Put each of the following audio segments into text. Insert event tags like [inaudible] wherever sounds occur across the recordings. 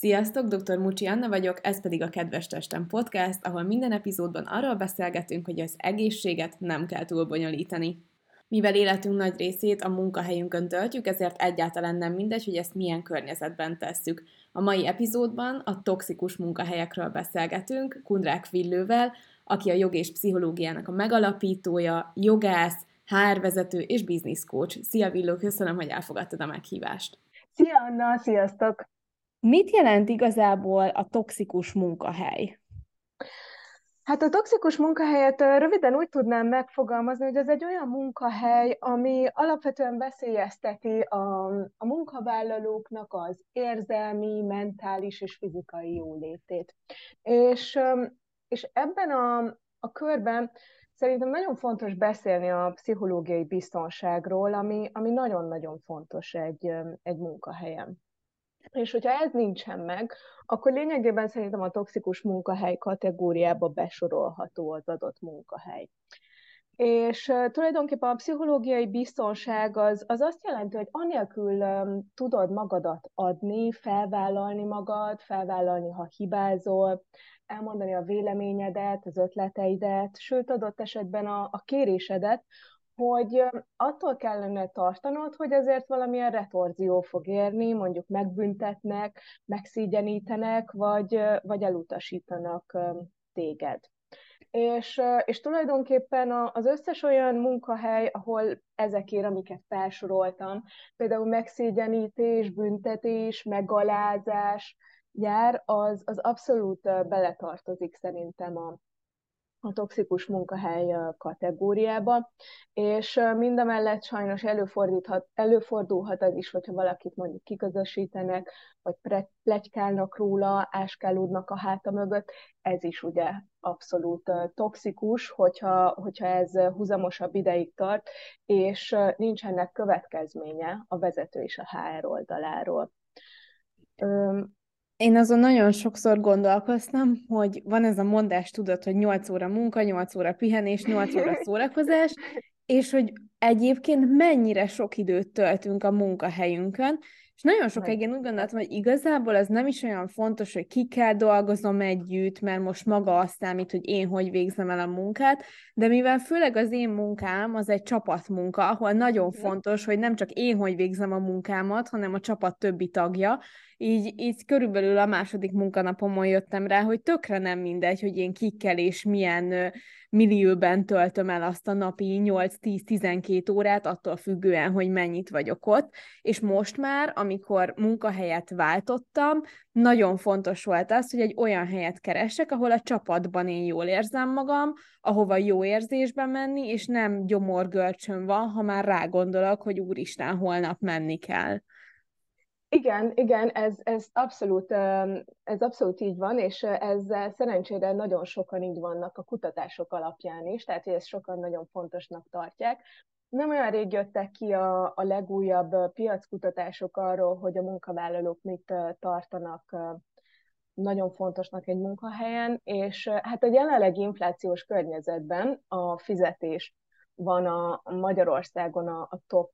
Sziasztok, dr. Mucsi Anna vagyok, ez pedig a Kedves Testem Podcast, ahol minden epizódban arról beszélgetünk, hogy az egészséget nem kell túl bonyolítani. Mivel életünk nagy részét a munkahelyünkön töltjük, ezért egyáltalán nem mindegy, hogy ezt milyen környezetben tesszük. A mai epizódban a toxikus munkahelyekről beszélgetünk Kundrák Villővel, aki a jog és pszichológiának a megalapítója, jogász, HR vezető és business coach. Szia Villó, köszönöm, hogy elfogadtad a meghívást. Szia Anna, sziasztok! Mit jelent igazából a toxikus munkahely? Hát a toxikus munkahelyet röviden úgy tudnám megfogalmazni, hogy ez egy olyan munkahely, ami alapvetően veszélyezteti a, a munkavállalóknak az érzelmi, mentális és fizikai jólétét. És, és ebben a, a körben szerintem nagyon fontos beszélni a pszichológiai biztonságról, ami, ami nagyon-nagyon fontos egy, egy munkahelyen. És hogyha ez nincsen meg, akkor lényegében szerintem a toxikus munkahely kategóriába besorolható az adott munkahely. És tulajdonképpen a pszichológiai biztonság az, az azt jelenti, hogy anélkül um, tudod magadat adni, felvállalni magad, felvállalni, ha hibázol, elmondani a véleményedet, az ötleteidet, sőt adott esetben a, a kérésedet, hogy attól kellene tartanod, hogy ezért valamilyen retorzió fog érni, mondjuk megbüntetnek, megszígyenítenek, vagy, vagy elutasítanak téged. És, és tulajdonképpen az összes olyan munkahely, ahol ezekért, amiket felsoroltam, például megszégyenítés, büntetés, megalázás jár, az, az abszolút beletartozik szerintem a, a toxikus munkahely kategóriába, és mindemellett sajnos előfordíthat, előfordulhat az is, hogyha valakit mondjuk kiközösítenek, vagy plegykálnak róla, áskálódnak a háta mögött, ez is ugye abszolút toxikus, hogyha, hogyha ez húzamosabb ideig tart, és nincs ennek következménye a vezető és a HR oldaláról. Én azon nagyon sokszor gondolkoztam, hogy van ez a mondás, tudod, hogy 8 óra munka, 8 óra pihenés, 8 óra [laughs] szórakozás, és hogy egyébként mennyire sok időt töltünk a munkahelyünkön, és nagyon sokáig én úgy gondoltam, hogy igazából ez nem is olyan fontos, hogy kikkel dolgozom együtt, mert most maga azt számít, hogy én hogy végzem el a munkát, de mivel főleg az én munkám az egy csapatmunka, ahol nagyon fontos, hogy nem csak én hogy végzem a munkámat, hanem a csapat többi tagja, így, így körülbelül a második munkanapomon jöttem rá, hogy tökre nem mindegy, hogy én kikkel és milyen millióben töltöm el azt a napi 8-10-12 órát, attól függően, hogy mennyit vagyok ott, és most már, amikor munkahelyet váltottam, nagyon fontos volt az, hogy egy olyan helyet keresek, ahol a csapatban én jól érzem magam, ahova jó érzésben menni, és nem gyomorgörcsön van, ha már rágondolok, hogy úristen, holnap menni kell. Igen, igen, ez, ez, abszolút, ez abszolút így van, és ezzel szerencsére nagyon sokan így vannak a kutatások alapján is, tehát hogy ezt sokan nagyon fontosnak tartják. Nem olyan rég jöttek ki a, a legújabb piackutatások arról, hogy a munkavállalók mit tartanak nagyon fontosnak egy munkahelyen, és hát a jelenlegi inflációs környezetben a fizetés van a Magyarországon a, a top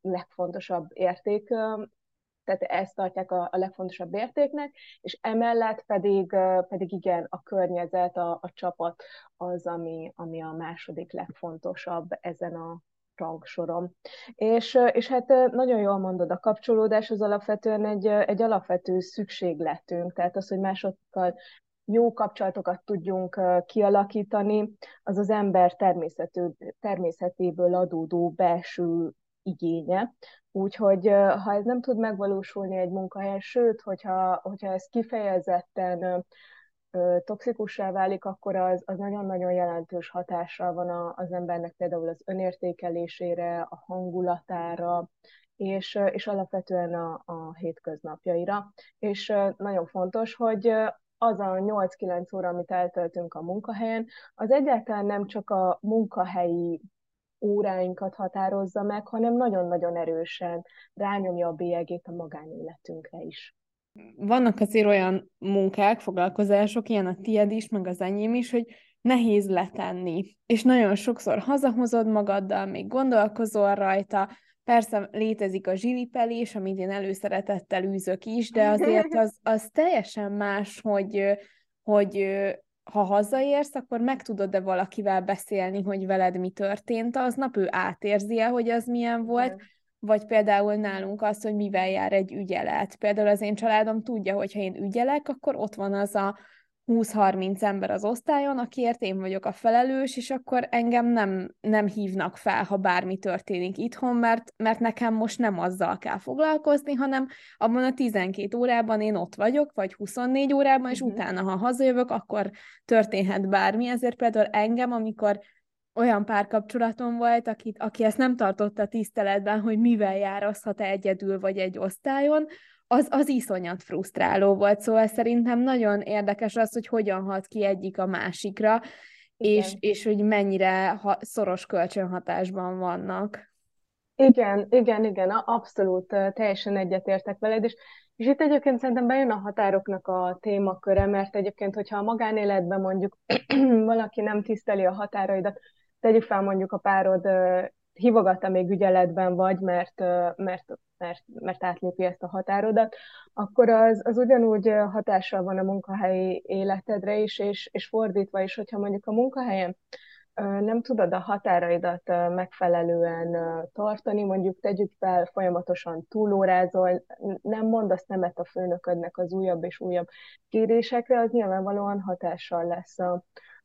legfontosabb érték tehát ezt tartják a, a legfontosabb értéknek, és emellett pedig, pedig igen, a környezet, a, a csapat az, ami, ami a második legfontosabb ezen a rangsoron. És, és hát nagyon jól mondod, a kapcsolódás az alapvetően egy, egy alapvető szükségletünk, tehát az, hogy másokkal jó kapcsolatokat tudjunk kialakítani, az az ember természetéből adódó belső igénye. Úgyhogy ha ez nem tud megvalósulni egy munkahelyen, sőt, hogyha, hogyha ez kifejezetten toxikussá válik, akkor az, az nagyon-nagyon jelentős hatással van az embernek például az önértékelésére, a hangulatára, és, és alapvetően a, a hétköznapjaira. És nagyon fontos, hogy az a 8-9 óra, amit eltöltünk a munkahelyen, az egyáltalán nem csak a munkahelyi óráinkat határozza meg, hanem nagyon-nagyon erősen rányomja a bélyegét a magánéletünkre is. Vannak azért olyan munkák, foglalkozások, ilyen a tied is, meg az enyém is, hogy nehéz letenni. És nagyon sokszor hazahozod magaddal, még gondolkozol rajta, Persze létezik a zsilipelés, amit én előszeretettel űzök is, de azért az, az teljesen más, hogy, hogy ha hazaérsz, akkor meg tudod-e valakivel beszélni, hogy veled mi történt aznap, ő átérzi-e, hogy az milyen volt, vagy például nálunk az, hogy mivel jár egy ügyelet. Például az én családom tudja, hogy ha én ügyelek, akkor ott van az a 20-30 ember az osztályon, akiért én vagyok a felelős, és akkor engem nem, nem hívnak fel, ha bármi történik itthon, mert, mert nekem most nem azzal kell foglalkozni, hanem abban a 12 órában én ott vagyok, vagy 24 órában, és uh-huh. utána, ha hazajövök, akkor történhet bármi. Ezért például engem, amikor olyan párkapcsolatom volt, akit, aki ezt nem tartotta tiszteletben, hogy mivel jározhat egyedül vagy egy osztályon, az, az iszonyat frusztráló volt, szóval szerintem nagyon érdekes az, hogy hogyan hat ki egyik a másikra, és, és hogy mennyire ha, szoros kölcsönhatásban vannak. Igen, igen, igen, abszolút teljesen egyetértek veled, és, és itt egyébként szerintem bejön a határoknak a témaköre, mert egyébként, hogyha a magánéletben mondjuk [clears throat] valaki nem tiszteli a határaidat, tegyük fel mondjuk a párod hívogatta még ügyeletben vagy, mert, mert, mert, mert átlépi ezt a határodat, akkor az, az ugyanúgy hatással van a munkahelyi életedre is, és, és fordítva is, hogyha mondjuk a munkahelyen nem tudod a határaidat megfelelően tartani, mondjuk tegyük fel, folyamatosan túlórázol, nem mondasz nemet a főnöködnek az újabb és újabb kérésekre, az nyilvánvalóan hatással lesz a,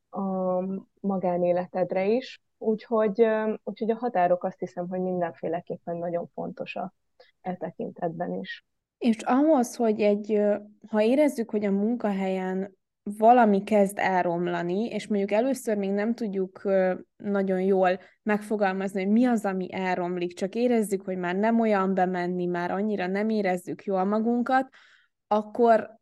a magánéletedre is. Úgyhogy, úgyhogy a határok azt hiszem, hogy mindenféleképpen nagyon fontosak e tekintetben is. És ahhoz, hogy egy, ha érezzük, hogy a munkahelyen valami kezd elromlani, és mondjuk először még nem tudjuk nagyon jól megfogalmazni, hogy mi az, ami elromlik, csak érezzük, hogy már nem olyan bemenni, már annyira nem érezzük jól magunkat, akkor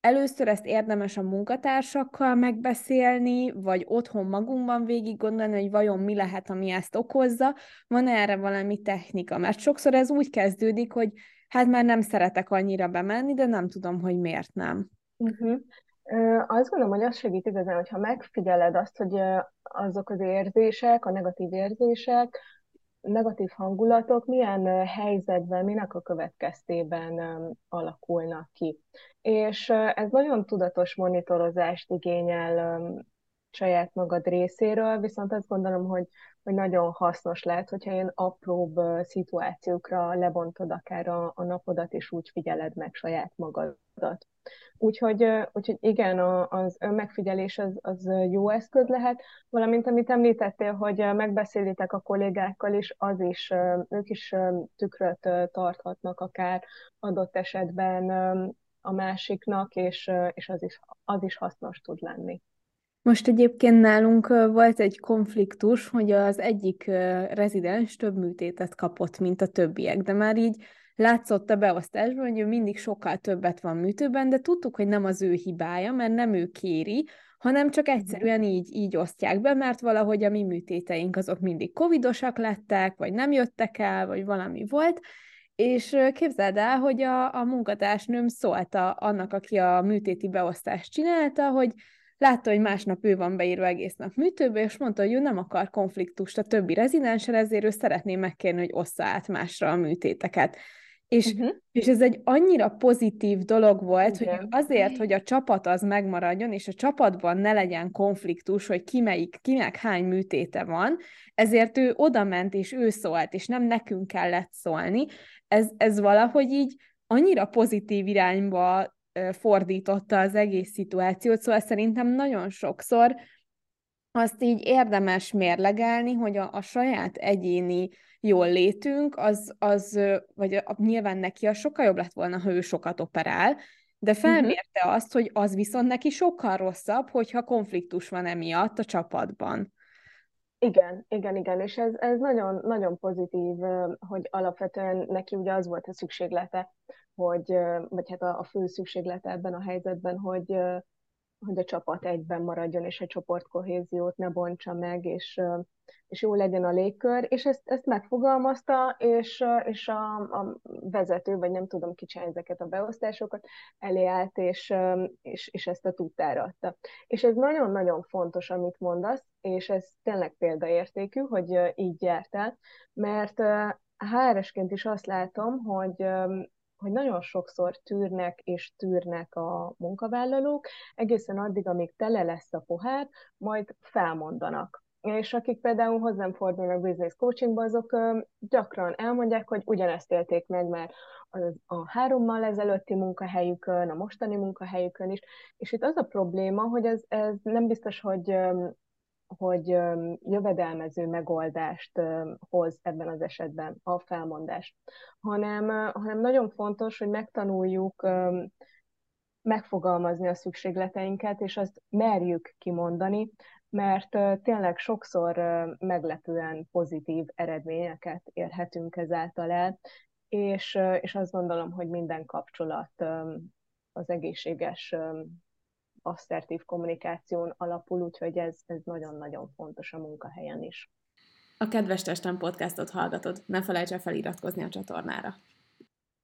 először ezt érdemes a munkatársakkal megbeszélni, vagy otthon magunkban végig gondolni, hogy vajon mi lehet, ami ezt okozza, van erre valami technika, mert sokszor ez úgy kezdődik, hogy hát már nem szeretek annyira bemenni, de nem tudom, hogy miért nem. Uh-huh. Azt gondolom, hogy az segít igazán, hogyha megfigyeled azt, hogy azok az érzések, a negatív érzések, negatív hangulatok milyen helyzetben, minek a következtében alakulnak ki. És ez nagyon tudatos monitorozást igényel saját magad részéről, viszont azt gondolom, hogy, hogy nagyon hasznos lehet, hogyha ilyen apróbb szituációkra lebontod akár a, a napodat, és úgy figyeled meg saját magadat. Úgyhogy, úgyhogy igen, az önmegfigyelés az, az jó eszköz lehet, valamint amit említettél, hogy megbeszélitek a kollégákkal is, az is, ők is tükröt tarthatnak akár adott esetben a másiknak, és, és az, is, az is hasznos tud lenni. Most egyébként nálunk volt egy konfliktus, hogy az egyik rezidens több műtétet kapott, mint a többiek, de már így látszott a beosztásban, hogy ő mindig sokkal többet van műtőben, de tudtuk, hogy nem az ő hibája, mert nem ő kéri, hanem csak mhm. egyszerűen így, így osztják be, mert valahogy a mi műtéteink azok mindig covidosak lettek, vagy nem jöttek el, vagy valami volt, és képzeld el, hogy a, a munkatársnőm szólta annak, aki a műtéti beosztást csinálta, hogy látta, hogy másnap ő van beírva egész nap műtőbe, és mondta, hogy ő nem akar konfliktust a többi rezidenssel, ezért ő szeretné megkérni, hogy ossza át másra a műtéteket. És, uh-huh. és ez egy annyira pozitív dolog volt, Igen. hogy azért, hogy a csapat az megmaradjon, és a csapatban ne legyen konfliktus, hogy ki melyik, kinek hány műtéte van, ezért ő oda ment, és ő szólt, és nem nekünk kellett szólni. Ez, ez valahogy így annyira pozitív irányba fordította az egész szituációt, szóval szerintem nagyon sokszor azt így érdemes mérlegelni, hogy a, a saját egyéni jól létünk, az, az vagy a, nyilván neki a sokkal jobb lett volna, ha ő sokat operál, de mhm. felmérte uh-huh. azt, hogy az viszont neki sokkal rosszabb, hogyha konfliktus van emiatt a csapatban. Igen, igen, igen, és ez, ez nagyon, nagyon pozitív, hogy alapvetően neki ugye az volt a szükséglete, hogy, vagy hát a, a fő szükséglete ebben a helyzetben, hogy, hogy a csapat egyben maradjon, és a csoportkohéziót ne bontsa meg, és, és jó legyen a légkör, és ezt, ezt megfogalmazta, és, és a, a vezető, vagy nem tudom ki ezeket a beosztásokat, elé állt, és, és, és ezt a tudtára adta. És ez nagyon-nagyon fontos, amit mondasz, és ez tényleg példaértékű, hogy így járt el, mert HR-esként is azt látom, hogy hogy nagyon sokszor tűrnek és tűrnek a munkavállalók, egészen addig, amíg tele lesz a pohár, majd felmondanak. És akik például hozzám fordulnak business coachingba, azok gyakran elmondják, hogy ugyanezt élték meg már a hárommal ezelőtti munkahelyükön, a mostani munkahelyükön is, és itt az a probléma, hogy ez, ez nem biztos, hogy hogy jövedelmező megoldást hoz ebben az esetben a felmondás, hanem, hanem nagyon fontos, hogy megtanuljuk megfogalmazni a szükségleteinket, és azt merjük kimondani, mert tényleg sokszor meglepően pozitív eredményeket érhetünk ezáltal el, és, és azt gondolom, hogy minden kapcsolat az egészséges asszertív kommunikáción alapul, úgyhogy ez, ez nagyon-nagyon fontos a munkahelyen is. A Kedves Testem podcastot hallgatod, ne felejts el feliratkozni a csatornára.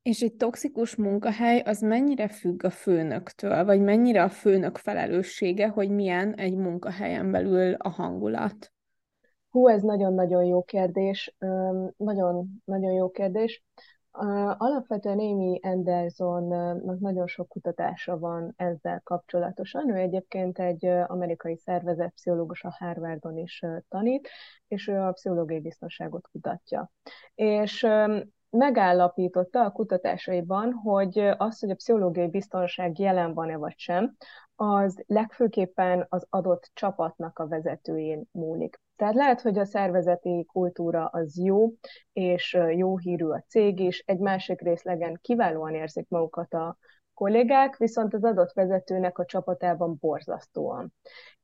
És egy toxikus munkahely az mennyire függ a főnöktől, vagy mennyire a főnök felelőssége, hogy milyen egy munkahelyen belül a hangulat? Hú, ez nagyon-nagyon jó kérdés. Nagyon-nagyon jó kérdés. Alapvetően Amy Andersonnak nagyon sok kutatása van ezzel kapcsolatosan. Ő egyébként egy amerikai szervezetpszichológus a Harvardon is tanít, és ő a pszichológiai biztonságot kutatja. És megállapította a kutatásaiban, hogy az, hogy a pszichológiai biztonság jelen van-e vagy sem, az legfőképpen az adott csapatnak a vezetőjén múlik. Tehát lehet, hogy a szervezeti kultúra az jó, és jó hírű a cég is, egy másik részlegen kiválóan érzik magukat a kollégák, viszont az adott vezetőnek a csapatában borzasztóan.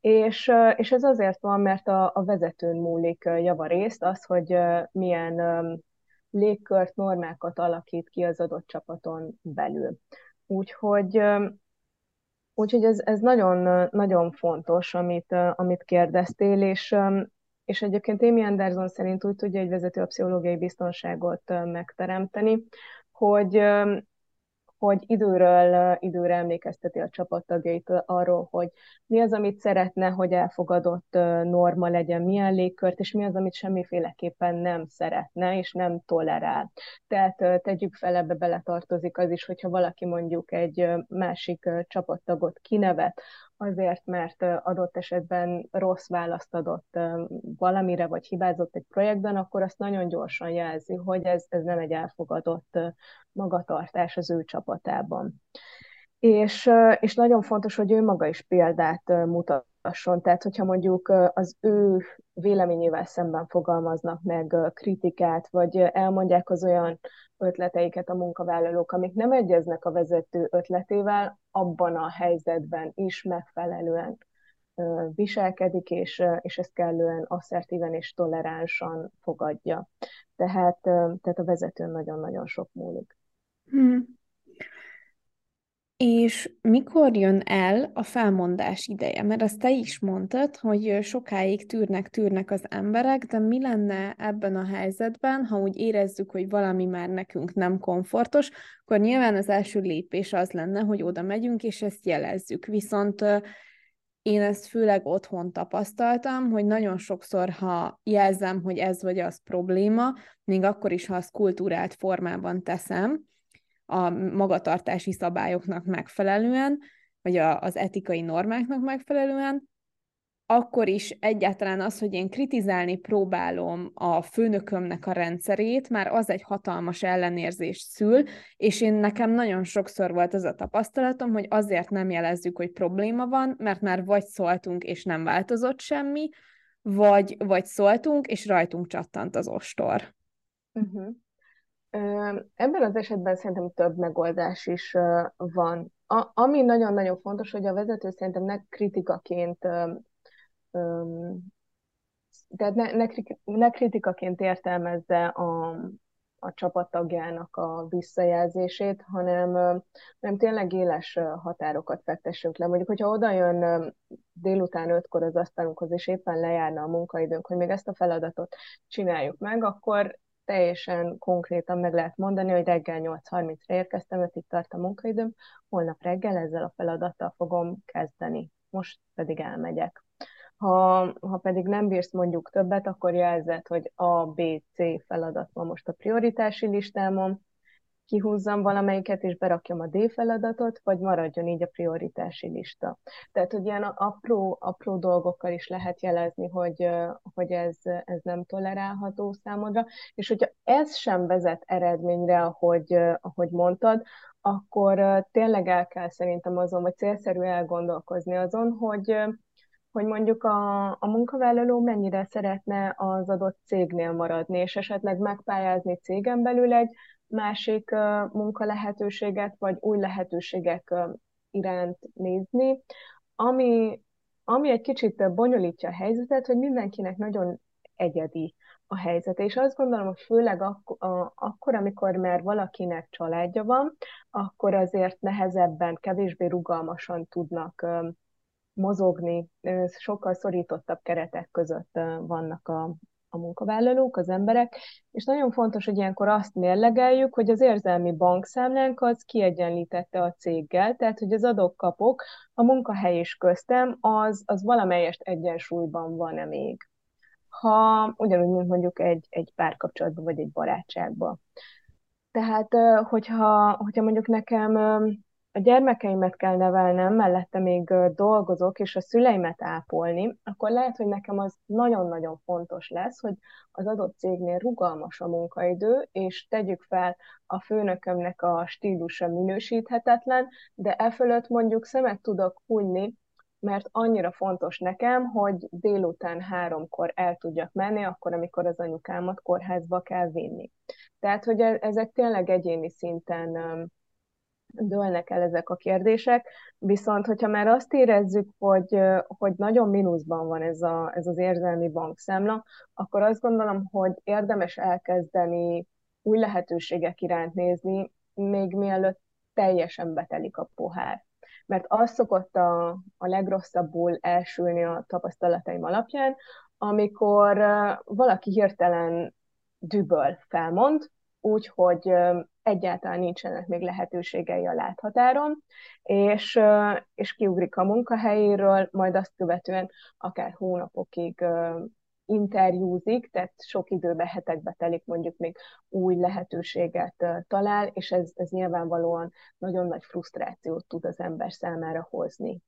És, és ez azért van, mert a, a vezetőn múlik javarészt az, hogy milyen légkört, normákat alakít ki az adott csapaton belül. Úgyhogy Úgyhogy ez, ez nagyon, nagyon fontos, amit, amit kérdeztél, és, és egyébként Amy Anderson szerint úgy tudja egy vezető a pszichológiai biztonságot megteremteni, hogy hogy időről időre emlékezteti a csapattagjait arról, hogy mi az, amit szeretne, hogy elfogadott norma legyen, milyen légkört, és mi az, amit semmiféleképpen nem szeretne, és nem tolerál. Tehát tegyük fel, ebbe beletartozik az is, hogyha valaki mondjuk egy másik csapattagot kinevet, azért, mert adott esetben rossz választ adott valamire, vagy hibázott egy projektben, akkor azt nagyon gyorsan jelzi, hogy ez, ez nem egy elfogadott magatartás az ő csapatában. És, és nagyon fontos, hogy ő maga is példát mutasson. Tehát, hogyha mondjuk az ő véleményével szemben fogalmaznak meg kritikát, vagy elmondják az olyan ötleteiket a munkavállalók, amik nem egyeznek a vezető ötletével, abban a helyzetben is megfelelően viselkedik, és, és ezt kellően asszertíven és toleránsan fogadja. Tehát, tehát a vezetőn nagyon-nagyon sok múlik. Hmm. És mikor jön el a felmondás ideje? Mert azt te is mondtad, hogy sokáig tűrnek, tűrnek az emberek, de mi lenne ebben a helyzetben, ha úgy érezzük, hogy valami már nekünk nem komfortos, akkor nyilván az első lépés az lenne, hogy oda megyünk, és ezt jelezzük. Viszont én ezt főleg otthon tapasztaltam, hogy nagyon sokszor, ha jelzem, hogy ez vagy az probléma, még akkor is, ha azt kultúrált formában teszem, a magatartási szabályoknak megfelelően, vagy a, az etikai normáknak megfelelően, akkor is egyáltalán az, hogy én kritizálni próbálom a főnökömnek a rendszerét, már az egy hatalmas ellenérzést szül, és én nekem nagyon sokszor volt az a tapasztalatom, hogy azért nem jelezzük, hogy probléma van, mert már vagy szóltunk, és nem változott semmi, vagy, vagy szóltunk, és rajtunk csattant az ostor. Uh-huh. Ebben az esetben szerintem több megoldás is van. A, ami nagyon-nagyon fontos, hogy a vezető szerintem ne kritikaként tehát ne, ne, ne kritikaként értelmezze a, a csapattagjának a visszajelzését, hanem, hanem tényleg éles határokat fektessünk le. Mondjuk, hogyha oda jön délután ötkor az asztalunkhoz, és éppen lejárna a munkaidőnk, hogy még ezt a feladatot csináljuk meg, akkor teljesen konkrétan meg lehet mondani, hogy reggel 8.30-ra érkeztem, itt tart a munkaidőm, holnap reggel ezzel a feladattal fogom kezdeni, most pedig elmegyek. ha, ha pedig nem bírsz mondjuk többet, akkor jelzed, hogy A, B, C feladat van most a prioritási listámon, kihúzzam valamelyiket, és berakjam a D feladatot, vagy maradjon így a prioritási lista. Tehát, hogy ilyen apró, apró dolgokkal is lehet jelezni, hogy, hogy ez, ez nem tolerálható számodra, és hogyha ez sem vezet eredményre, ahogy, ahogy mondtad, akkor tényleg el kell szerintem azon, vagy célszerű elgondolkozni azon, hogy, hogy mondjuk a, a munkavállaló mennyire szeretne az adott cégnél maradni, és esetleg megpályázni cégen belül egy másik munkalehetőséget, vagy új lehetőségek iránt nézni, ami, ami egy kicsit bonyolítja a helyzetet, hogy mindenkinek nagyon egyedi a helyzet. És azt gondolom, hogy főleg ak- a, akkor, amikor már valakinek családja van, akkor azért nehezebben, kevésbé rugalmasan tudnak mozogni, sokkal szorítottabb keretek között vannak a, a munkavállalók, az emberek, és nagyon fontos, hogy ilyenkor azt mérlegeljük, hogy az érzelmi bankszámlánk az kiegyenlítette a céggel, tehát hogy az adok-kapok a munkahely is köztem, az, az valamelyest egyensúlyban van-e még. Ha ugyanúgy, mint mondjuk egy, egy párkapcsolatban, vagy egy barátságban. Tehát, hogyha, hogyha mondjuk nekem a gyermekeimet kell nevelnem, mellette még dolgozok, és a szüleimet ápolni, akkor lehet, hogy nekem az nagyon-nagyon fontos lesz, hogy az adott cégnél rugalmas a munkaidő, és tegyük fel, a főnökömnek a stílusa minősíthetetlen, de e fölött mondjuk szemet tudok hunyni, mert annyira fontos nekem, hogy délután háromkor el tudjak menni, akkor, amikor az anyukámat kórházba kell vinni. Tehát, hogy e-, ezek tényleg egyéni szinten dőlnek el ezek a kérdések, viszont hogyha már azt érezzük, hogy, hogy nagyon mínuszban van ez, a, ez az érzelmi bankszámla, akkor azt gondolom, hogy érdemes elkezdeni új lehetőségek iránt nézni, még mielőtt teljesen betelik a pohár. Mert az szokott a, a legrosszabbul elsülni a tapasztalataim alapján, amikor valaki hirtelen düböl felmond, úgyhogy egyáltalán nincsenek még lehetőségei a láthatáron, és, és kiugrik a munkahelyéről, majd azt követően akár hónapokig interjúzik, tehát sok időbe, hetekbe telik mondjuk még új lehetőséget talál, és ez, ez nyilvánvalóan nagyon nagy frusztrációt tud az ember számára hozni.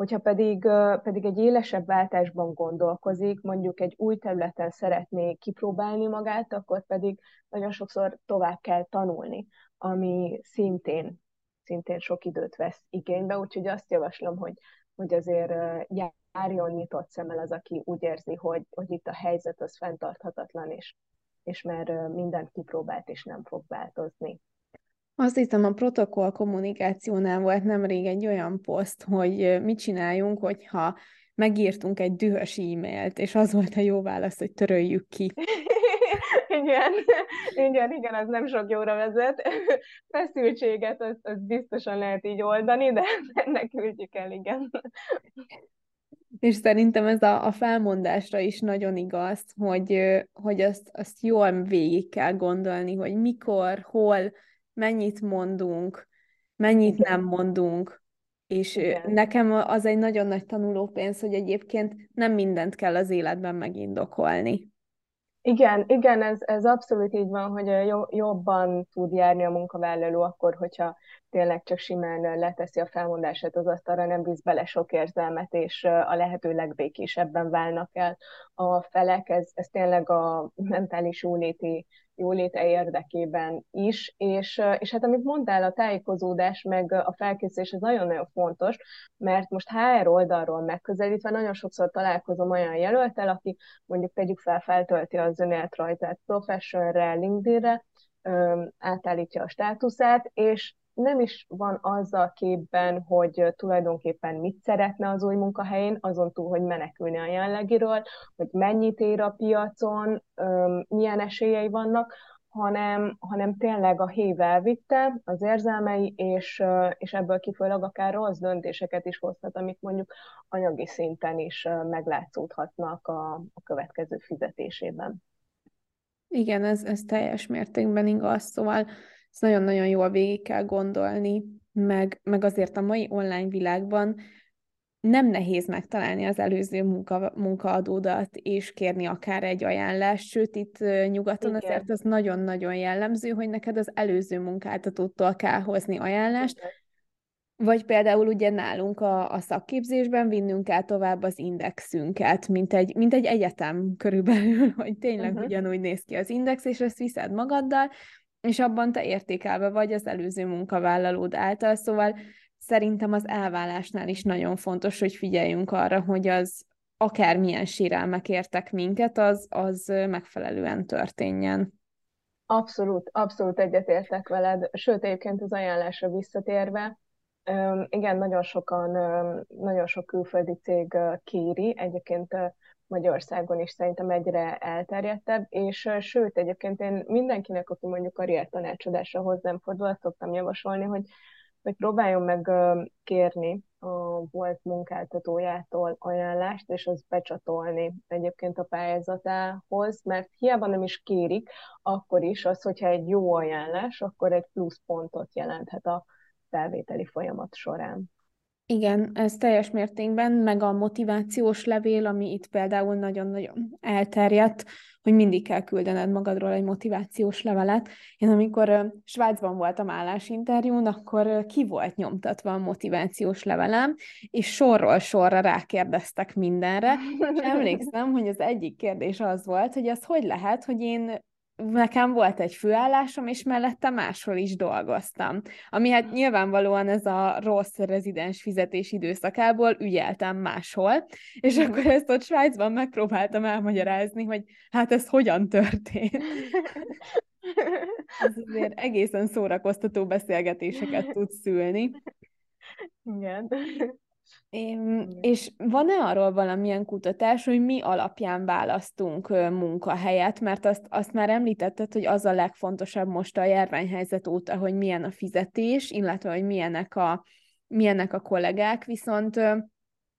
Hogyha pedig, pedig egy élesebb váltásban gondolkozik, mondjuk egy új területen szeretné kipróbálni magát, akkor pedig nagyon sokszor tovább kell tanulni, ami szintén, szintén sok időt vesz igénybe, úgyhogy azt javaslom, hogy, hogy azért járjon nyitott szemmel az, aki úgy érzi, hogy, hogy itt a helyzet az fenntarthatatlan, és, és már mindent kipróbált, és nem fog változni. Azt hiszem, a protokoll kommunikációnál volt nemrég egy olyan poszt, hogy mit csináljunk, hogyha megírtunk egy dühös e-mailt, és az volt a jó válasz, hogy töröljük ki. [laughs] igen, igen, igen, az nem sok jóra vezet. [laughs] Feszültséget azt, azt biztosan lehet így oldani, de [laughs] ennek küldjük el, igen. És szerintem ez a, a felmondásra is nagyon igaz, hogy, hogy azt, azt jól végig kell gondolni, hogy mikor, hol, mennyit mondunk, mennyit Igen. nem mondunk, és Igen. nekem az egy nagyon nagy tanulópénz, hogy egyébként nem mindent kell az életben megindokolni. Igen, igen, ez, ez abszolút így van, hogy jobban tud járni a munkavállaló akkor, hogyha tényleg csak simán leteszi a felmondását az asztalra, nem visz bele sok érzelmet, és a lehető legbékésebben válnak el a felek. Ez, ez tényleg a mentális jóléti jóléte érdekében is, és, és hát amit mondtál, a tájékozódás meg a felkészülés, ez nagyon-nagyon fontos, mert most HR oldalról megközelítve nagyon sokszor találkozom olyan jelöltel, aki mondjuk tegyük fel, feltölti az önéletrajzát professionre, LinkedInre, átállítja a státuszát, és nem is van azzal képben, hogy tulajdonképpen mit szeretne az új munkahelyén, azon túl, hogy menekülni a jelenlegiről, hogy mennyit ér a piacon, milyen esélyei vannak, hanem, hanem tényleg a hív elvitte az érzelmei, és, és ebből kifolyólag akár rossz döntéseket is hozhat, amik mondjuk anyagi szinten is meglátszódhatnak a, a következő fizetésében. Igen, ez, ez teljes mértékben igaz, szóval ezt nagyon-nagyon jól végig kell gondolni, meg, meg azért a mai online világban nem nehéz megtalálni az előző munka, munkaadódat, és kérni akár egy ajánlást, sőt, itt nyugaton Igen. azért az nagyon-nagyon jellemző, hogy neked az előző munkáltatótól kell hozni ajánlást, Igen. Vagy például ugye nálunk a, a szakképzésben vinnünk kell tovább az indexünket, mint egy, mint egy egyetem körülbelül, [laughs] hogy tényleg uh-huh. ugyanúgy néz ki az index, és ezt viszed magaddal, és abban te értékelve vagy az előző munkavállalód által, szóval szerintem az elvállásnál is nagyon fontos, hogy figyeljünk arra, hogy az akármilyen sérelmek értek minket, az, az megfelelően történjen. Abszolút, abszolút egyetértek veled. Sőt, egyébként az ajánlásra visszatérve, igen, nagyon sokan, nagyon sok külföldi cég kéri, egyébként Magyarországon is szerintem egyre elterjedtebb, és sőt, egyébként én mindenkinek, aki mondjuk karriertanácsadásra hozzám fordul, azt szoktam javasolni, hogy hogy próbáljon meg kérni a volt munkáltatójától ajánlást, és az becsatolni egyébként a pályázatához, mert hiába nem is kérik, akkor is az, hogyha egy jó ajánlás, akkor egy plusz pontot jelenthet a felvételi folyamat során. Igen, ez teljes mértékben, meg a motivációs levél, ami itt például nagyon-nagyon elterjedt, hogy mindig kell küldened magadról egy motivációs levelet. Én amikor Svájcban voltam állásinterjún, akkor ki volt nyomtatva a motivációs levelem, és sorról sorra rákérdeztek mindenre, és emlékszem, hogy az egyik kérdés az volt, hogy az hogy lehet, hogy én nekem volt egy főállásom, és mellette máshol is dolgoztam. Ami hát nyilvánvalóan ez a rossz rezidens fizetés időszakából ügyeltem máshol, és akkor ezt ott Svájcban megpróbáltam elmagyarázni, hogy hát ez hogyan történt. ez azért egészen szórakoztató beszélgetéseket tud szülni. Igen. Én, és van-e arról valamilyen kutatás, hogy mi alapján választunk munkahelyet? Mert azt, azt már említetted, hogy az a legfontosabb most a járványhelyzet óta, hogy milyen a fizetés, illetve hogy milyenek a, milyenek a kollégák, viszont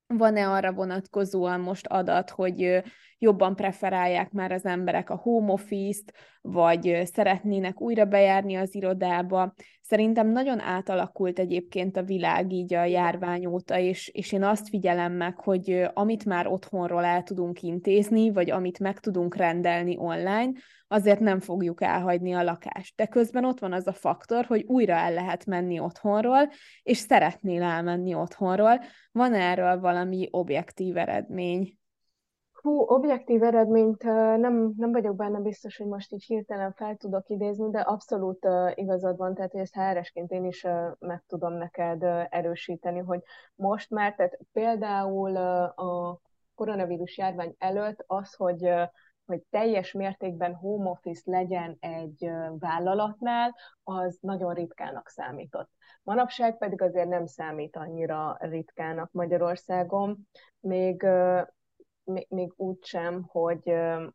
van-e arra vonatkozóan most adat, hogy jobban preferálják már az emberek a home office-t, vagy szeretnének újra bejárni az irodába. Szerintem nagyon átalakult egyébként a világ így a járvány óta, és, és én azt figyelem meg, hogy amit már otthonról el tudunk intézni, vagy amit meg tudunk rendelni online, azért nem fogjuk elhagyni a lakást. De közben ott van az a faktor, hogy újra el lehet menni otthonról, és szeretnél elmenni otthonról. Van erről valami objektív eredmény? Hú, objektív eredményt nem, nem vagyok benne biztos, hogy most így hirtelen fel tudok idézni, de abszolút igazad van, tehát hogy ezt HR-esként én is meg tudom neked erősíteni, hogy most már, tehát például a koronavírus járvány előtt az, hogy hogy teljes mértékben home office legyen egy vállalatnál, az nagyon ritkának számított. Manapság pedig azért nem számít annyira ritkának Magyarországon, még még úgy sem, hogy,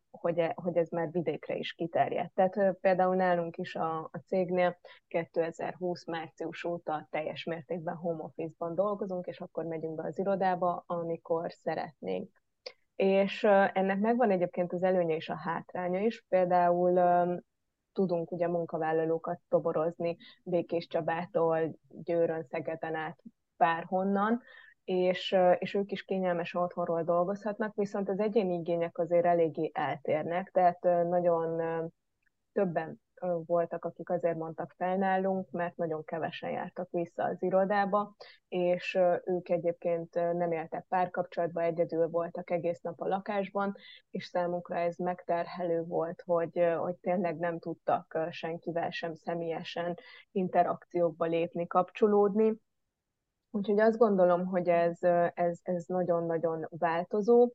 hogy, e, hogy ez már vidékre is kiterjedt. Tehát például nálunk is a, a cégnél 2020 március óta teljes mértékben home office-ban dolgozunk, és akkor megyünk be az irodába, amikor szeretnénk. És ennek megvan egyébként az előnye és a hátránya is. Például tudunk ugye munkavállalókat toborozni Békés Csabától, Győrön, Szegeden át bárhonnan, és, és ők is kényelmes otthonról dolgozhatnak, viszont az egyéni igények azért eléggé eltérnek, tehát nagyon többen voltak, akik azért mondtak fel nálunk, mert nagyon kevesen jártak vissza az irodába, és ők egyébként nem éltek párkapcsolatban, egyedül voltak egész nap a lakásban, és számunkra ez megterhelő volt, hogy, hogy tényleg nem tudtak senkivel sem személyesen interakciókba lépni, kapcsolódni, Úgyhogy azt gondolom, hogy ez, ez, ez nagyon-nagyon változó.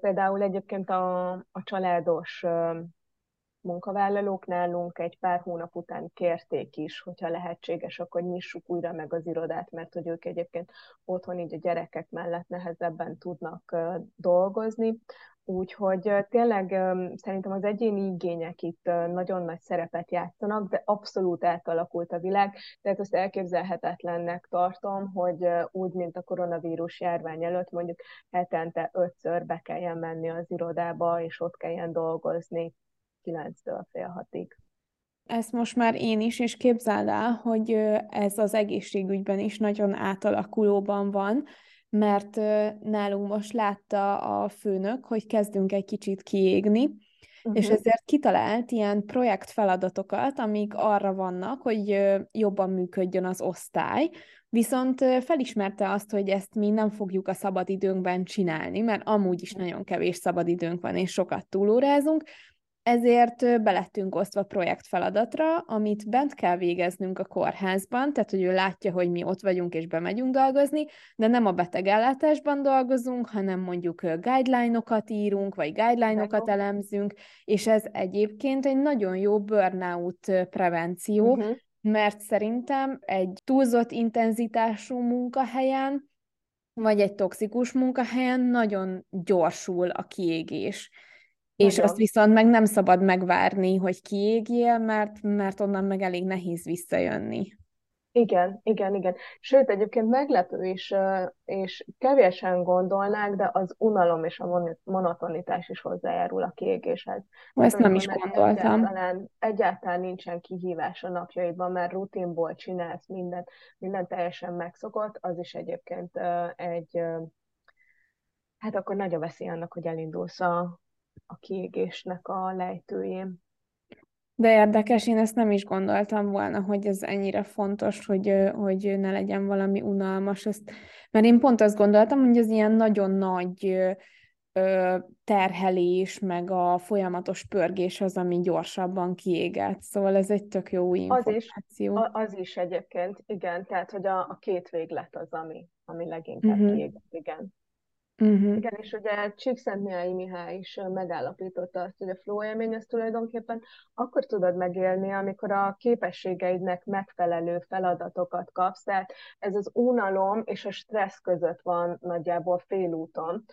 Például egyébként a, a családos munkavállalók nálunk egy pár hónap után kérték is, hogyha lehetséges, akkor nyissuk újra meg az irodát, mert hogy ők egyébként otthon így a gyerekek mellett nehezebben tudnak dolgozni. Úgyhogy tényleg szerintem az egyéni igények itt nagyon nagy szerepet játszanak, de abszolút átalakult a világ, tehát azt elképzelhetetlennek tartom, hogy úgy, mint a koronavírus járvány előtt mondjuk hetente ötször be kelljen menni az irodába, és ott kelljen dolgozni 9-től fél hatig. Ezt most már én is, és képzeld el, hogy ez az egészségügyben is nagyon átalakulóban van, mert nálunk most látta a főnök, hogy kezdünk egy kicsit kiégni, uh-huh. és ezért kitalált ilyen projektfeladatokat, amik arra vannak, hogy jobban működjön az osztály, viszont felismerte azt, hogy ezt mi nem fogjuk a szabadidőnkben csinálni, mert amúgy is nagyon kevés szabadidőnk van, és sokat túlórázunk, ezért belettünk osztva projektfeladatra, amit bent kell végeznünk a kórházban, tehát hogy ő látja, hogy mi ott vagyunk és bemegyünk dolgozni, de nem a betegellátásban dolgozunk, hanem mondjuk guideline-okat írunk, vagy guideline-okat elemzünk, és ez egyébként egy nagyon jó burnout prevenció, uh-huh. mert szerintem egy túlzott intenzitású munkahelyen, vagy egy toxikus munkahelyen nagyon gyorsul a kiégés. És azt viszont meg nem szabad megvárni, hogy kiégjél, mert, mert onnan meg elég nehéz visszajönni. Igen, igen, igen. Sőt, egyébként meglepő is, és kevésen gondolnák, de az unalom és a monotonitás is hozzájárul a kiégéshez. Ezt nem is gondoltam. Egyáltalán, egyáltalán nincsen kihívás a napjaidban, mert rutinból csinálsz mindent, minden teljesen megszokott, az is egyébként egy, hát akkor nagy a veszély annak, hogy elindulsz a, a kiégésnek a lejtőjén. De érdekes, én ezt nem is gondoltam volna, hogy ez ennyire fontos, hogy, hogy ne legyen valami unalmas. Ezt, mert én pont azt gondoltam, hogy ez ilyen nagyon nagy terhelés, meg a folyamatos pörgés az, ami gyorsabban kiéget. Szóval ez egy tök jó új információ. Az is, az is egyébként, igen, tehát hogy a, a két véglet az, ami, ami leginkább uh-huh. kiéget, igen. Uh-huh. Igen, és ugye Csíkszentmiályi Mihály is megállapította azt, hogy a flow élmény ezt tulajdonképpen akkor tudod megélni, amikor a képességeidnek megfelelő feladatokat kapsz, tehát ez az unalom és a stressz között van nagyjából félúton,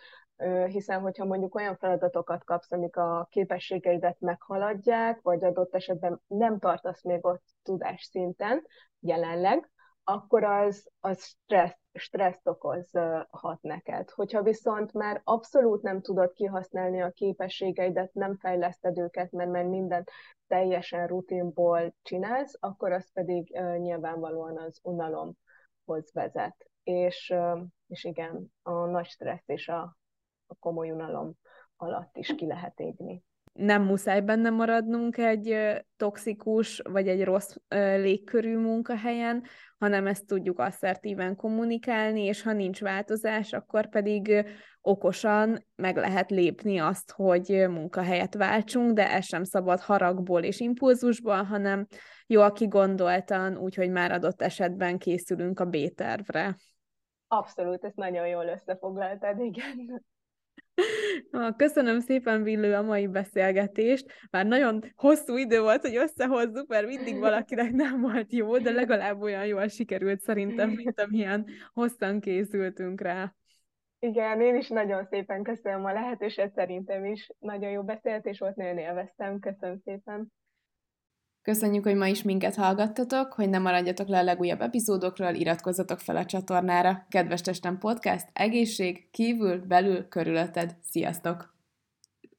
hiszen hogyha mondjuk olyan feladatokat kapsz, amik a képességeidet meghaladják, vagy adott esetben nem tartasz még ott tudás szinten jelenleg, akkor az, az stressz, stresszt okozhat neked. Hogyha viszont már abszolút nem tudod kihasználni a képességeidet, nem fejleszted őket, mert, mert mindent teljesen rutinból csinálsz, akkor az pedig nyilvánvalóan az unalomhoz vezet. És, és igen, a nagy stressz és a, a komoly unalom alatt is ki lehet égni nem muszáj benne maradnunk egy toxikus vagy egy rossz légkörű munkahelyen, hanem ezt tudjuk asszertíven kommunikálni, és ha nincs változás, akkor pedig okosan meg lehet lépni azt, hogy munkahelyet váltsunk, de ez sem szabad haragból és impulzusból, hanem jól kigondoltan, úgyhogy már adott esetben készülünk a B-tervre. Abszolút, ezt nagyon jól összefoglaltad, igen. [laughs] Köszönöm szépen, Villő, a mai beszélgetést. Már nagyon hosszú idő volt, hogy összehozzuk, mert mindig valakinek nem volt jó, de legalább olyan jól sikerült szerintem, mint amilyen hosszan készültünk rá. Igen, én is nagyon szépen köszönöm a lehetőséget, szerintem is nagyon jó beszélgetés volt, nagyon élveztem. Köszönöm szépen. Köszönjük, hogy ma is minket hallgattatok, hogy ne maradjatok le a legújabb epizódokról, iratkozzatok fel a csatornára. Kedves Testem Podcast, egészség, kívül, belül, körülötted. Sziasztok!